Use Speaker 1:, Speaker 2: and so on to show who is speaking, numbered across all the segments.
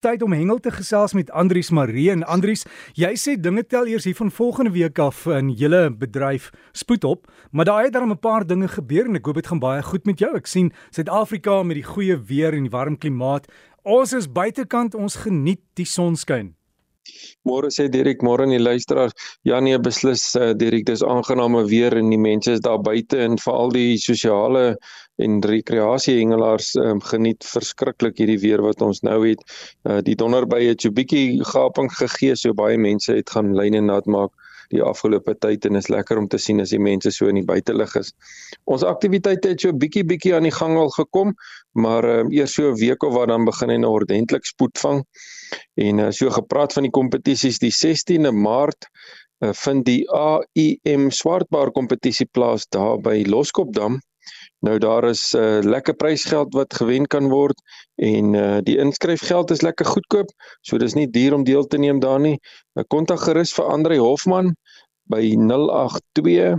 Speaker 1: tyd om hengel te gesels met Andrius Marie en Andrius, jy sê dinge tel eers hier van volgende week af in julle bedryf spoed op, maar daar het dan 'n paar dinge gebeur en ek hoop dit gaan baie goed met jou. Ek sien Suid-Afrika met die goeie weer en die warm klimaat. Ons is buitekant, ons geniet die sonskyn.
Speaker 2: Môre sê Dirk, môre aan die luisteraars. Ja nee, beslis uh, Dirk, dis aangename weer en die mense is daar buite en veral die sosiale en rekreasie hengelaars um, geniet verskriklik hierdie weer wat ons nou het. Uh, die donderbye het so bietjie gaping gegee, so baie mense het gaan lyne nat maak die afgelope tyd en is lekker om te sien as die mense so in die buitelug is. Ons aktiwiteite het so bietjie bietjie aan die gang al gekom, maar um, eers so 'n week of wat dan begin hy nou ordentlik spoed vang. En uh, so gepraat van die kompetisies die 16de Maart uh, vind die AIM swartbaar kompetisie plaas daar by Loskopdam Nou daar is 'n uh, eh, lekker prysgeld wat gewen kan word en uh, die inskryfgeld is lekker goedkoop. So dis nie duur om deel te neem daar nie. Kontak gerus vir Andre Hofman by 082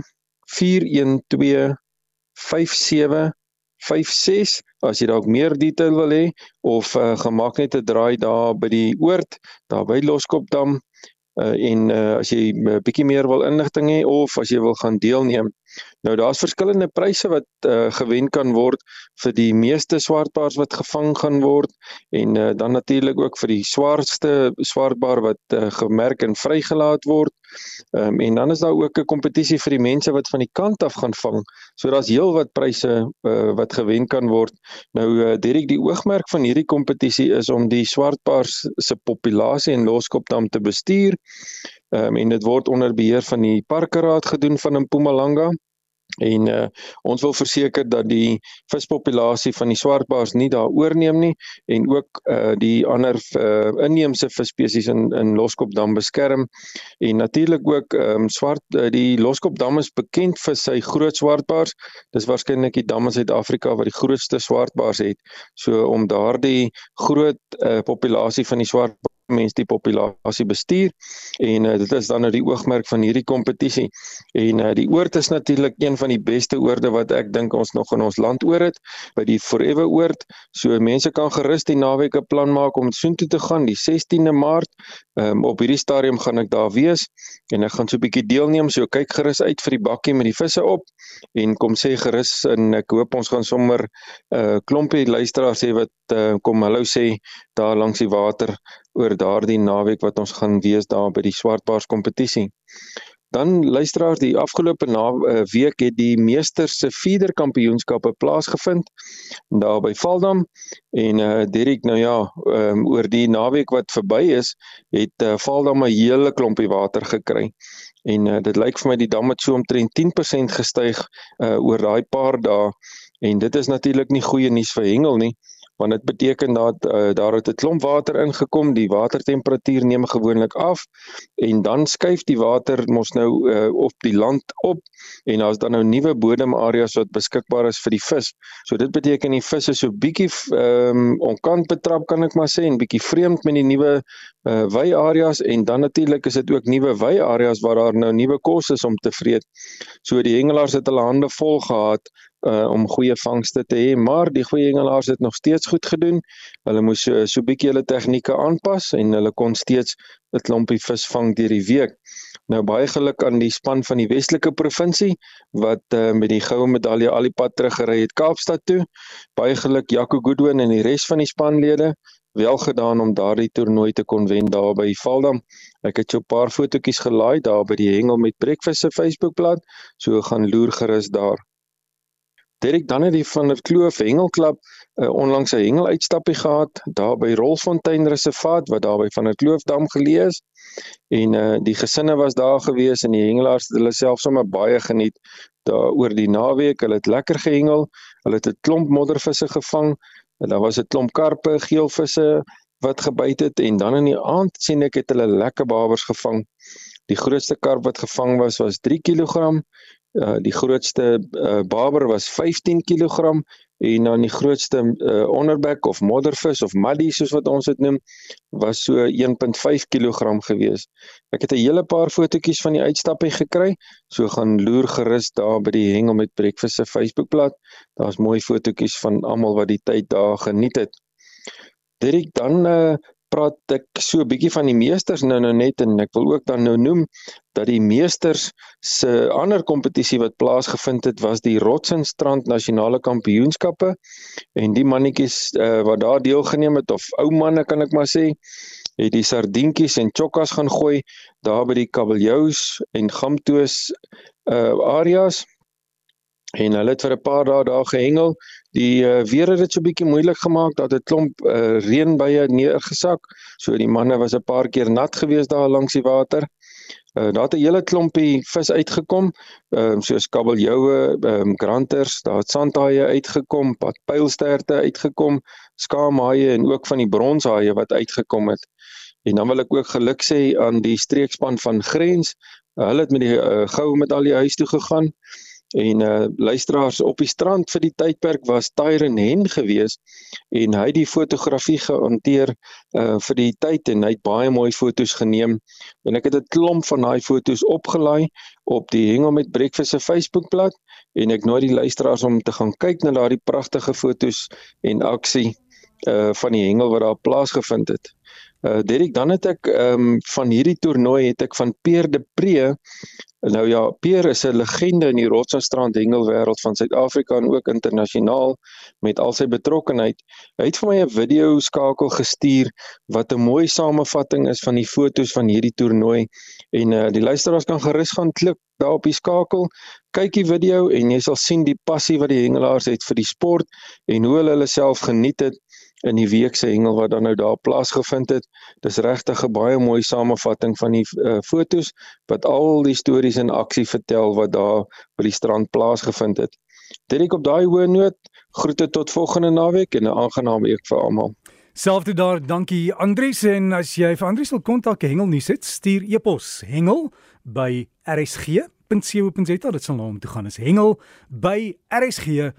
Speaker 2: 412 5756 as jy dalk meer detail wil hê of uh, gemaak net 'n draai daar by die oord daar by Loskopdam uh, en uh, as jy 'n uh, bietjie meer wil inligting hê of as jy wil gaan deelneem. Nou daar's verskillende pryse wat uh, gewen kan word vir die meeste swartbaars wat gevang gaan word en uh, dan natuurlik ook vir die swaarste swartbaar wat uh, gemerk en vrygelaat word. Um, en dan is daar ook 'n kompetisie vir die mense wat van die kant af gaan vang. So daar's heelwat pryse uh, wat gewen kan word. Nou uh, Dirk, die oogmerk van hierdie kompetisie is om die swartbaars se populasie in Loskopdam te bestuur. Um, en dit word onder beheer van die Parkeraad gedoen van Mpumalanga en uh, ons wil verseker dat die vispopulasie van die swartbaars nie daar oorneem nie en ook uh, die ander uh, inheemse visspesies in in Loskopdam beskerm. En natuurlik ook um, swart uh, die Loskopdam is bekend vir sy groot swartbaars. Dis waarskynlik die dam in Suid-Afrika wat die grootste swartbaars het. So om daardie groot uh, populasie van die swart mense die populasie bestuur en uh, dit is dan nou die oogmerk van hierdie kompetisie en uh, die oord is natuurlik een van die beste oorde wat ek dink ons nog in ons land oor het by die Forever oord so mense kan gerus die naweek 'n plan maak om soontoe te gaan die 16de Maart. Um, op hierdie stadium gaan ek daar wees en ek gaan so 'n bietjie deelneem. So kyk gerus uit vir die bakkie met die visse op en kom sê gerus en ek hoop ons gaan sommer 'n uh, klompie luisteraars hê wat uh, kom hallo sê daar langs die water oor daardie naweek wat ons gaan wees daar by die swartbaars kompetisie. Dan luisteraars, die afgelope uh, week het die meester se feeder kampioenskappe plaasgevind daar by Valdam en uh Dirk nou ja, um, oor die naweek wat verby is, het uh, Valdam 'n hele klompie water gekry. En uh, dit lyk vir my die dam het so omtrent 10% gestyg uh oor daai paar dae en dit is natuurlik nie goeie nuus vir hengel nie want dit beteken dat uh, daar het 'n klomp water ingekom, die watertemperatuur neem gewoonlik af en dan skuif die water mos nou uh, op die land op en daar's dan nou nuwe bodemareas wat beskikbaar is vir die vis. So dit beteken die visse so bietjie ehm um, onkant betrap kan ek maar sê en bietjie vreemd met die nuwe uh, wei areas en dan natuurlik is dit ook nuwe wei areas waar daar nou nuwe kos is om te vreet. So die hengelaars het hulle hande vol gehad uh om goeie vangste te hê, maar die goeie hengelaars het nog steeds goed gedoen. Hulle moes so so bietjie hulle tegnieke aanpas en hulle kon steeds 'n klompie vis vang deur die week. Nou baie geluk aan die span van die Weselike provinsie wat uh, met die goue medalje al die pad teruggery het Kaapstad toe. Baie geluk Jaco Goodwin en die res van die spanlede wel gedaan om daardie toernooi te kon wen daar by Valdam. Ek het so 'n paar fotootjies gelaai daar by die Hengel met Breakfast se Facebookblad, so gaan loer gerus daar. Derek dan het die van die Kloof Hengelklub uh, onlangs 'n hengeluitstappie gehad daar by Rolfontein Reservaat wat daar by van die Kloofdam geleë is. En uh, die gesinne was daar gewees en die hengelaars het hulle self sommer baie geniet daar oor die naweek. Hulle het lekker gehengel. Hulle het 'n klomp moddervisse gevang. Daar was 'n klomp karpe, geelvisse wat gebyt het en dan in die aand sien ek het hulle lekker babers gevang. Die grootste karp wat gevang was was 3 kg uh, die grootste uh, baber was 15 kg en dan die grootste uh, onderbek of moddervis of muddy soos wat ons dit noem was so 1.5 kg gewees. Ek het 'n hele paar fotootjies van die uitstappie gekry. So gaan loer gerus daar by die hengel met breakfast se Facebookblad. Daar's mooi fotootjies van almal wat die tyd daar geniet het. Dirk dan uh, praat ek so 'n bietjie van die meesters nou nou net en ek wil ook dan nou noem dat die meesters se ander kompetisie wat plaasgevind het was die Rotsenstrand Nasionale Kampioenskappe. En die mannetjies uh, wat daar deelgeneem het of ou manne kan ek maar sê het die sardientjies en chokkas gaan gooi daar by die kabeljous en gamtoos uh areas en hulle het vir 'n paar dae daar gehengel. Die uh, weer het dit so bietjie moeilik gemaak dat 'n klomp uh, reënbuie neergesak. So die manne was 'n paar keer nat geweest daar langs die water. Uh, daar het 'n hele klompie vis uitgekom, uh, soos kabeljoue, ehm um, granters, daar het sandhaie uitgekom, padpylsterte uitgekom, skaamhaie en ook van die bronshaie wat uitgekom het. En dan wil ek ook geluk sê aan die streekspan van Grens. Uh, hulle het met die uh, goue medalje huis toe gegaan. En uh luisteraars op die strand vir die tydperk was Tyron Hen gewees en hy het die fotografie gehanteer uh vir die tyd en hy het baie mooi foto's geneem. En ek het 'n klomp van daai foto's opgelaai op die Hengel met Breakfast se Facebookblad en ek nooi die luisteraars om te gaan kyk na daardie pragtige foto's en aksie uh van die hengel wat daar plaasgevind het. Uh Derek dan het ek ehm um, van hierdie toernooi het ek van Peer de Pre Nou ja, Peer is 'n legende in die Rotsstrand hengelwêreld van Suid-Afrika en ook internasionaal met al sy betrokkeheid. Hy het vir my 'n video skakel gestuur wat 'n mooi samevatting is van die fotos van hierdie toernooi en uh, die luisteraars kan gerus gaan klik daar op die skakel, kyk die video en jy sal sien die passie wat die hengelaars het vir die sport en hoe hulle hulle self geniet het in die week se hengel wat dan nou daar plaasgevind het. Dis regtig 'n baie mooi samevatting van die uh, fotos wat al die stories in aksie vertel wat daar by die strand plaasgevind het. Dit ek op daai hoë noot groete tot volgende naweek en 'n aangename week vir almal.
Speaker 1: Selfde daar, dankie Andries en as jy vir Andries wil kontak hengel nuus het, stuur e-pos hengel by rsg.co.za dit sal na hom toe gaan is hengel by rsg.co.za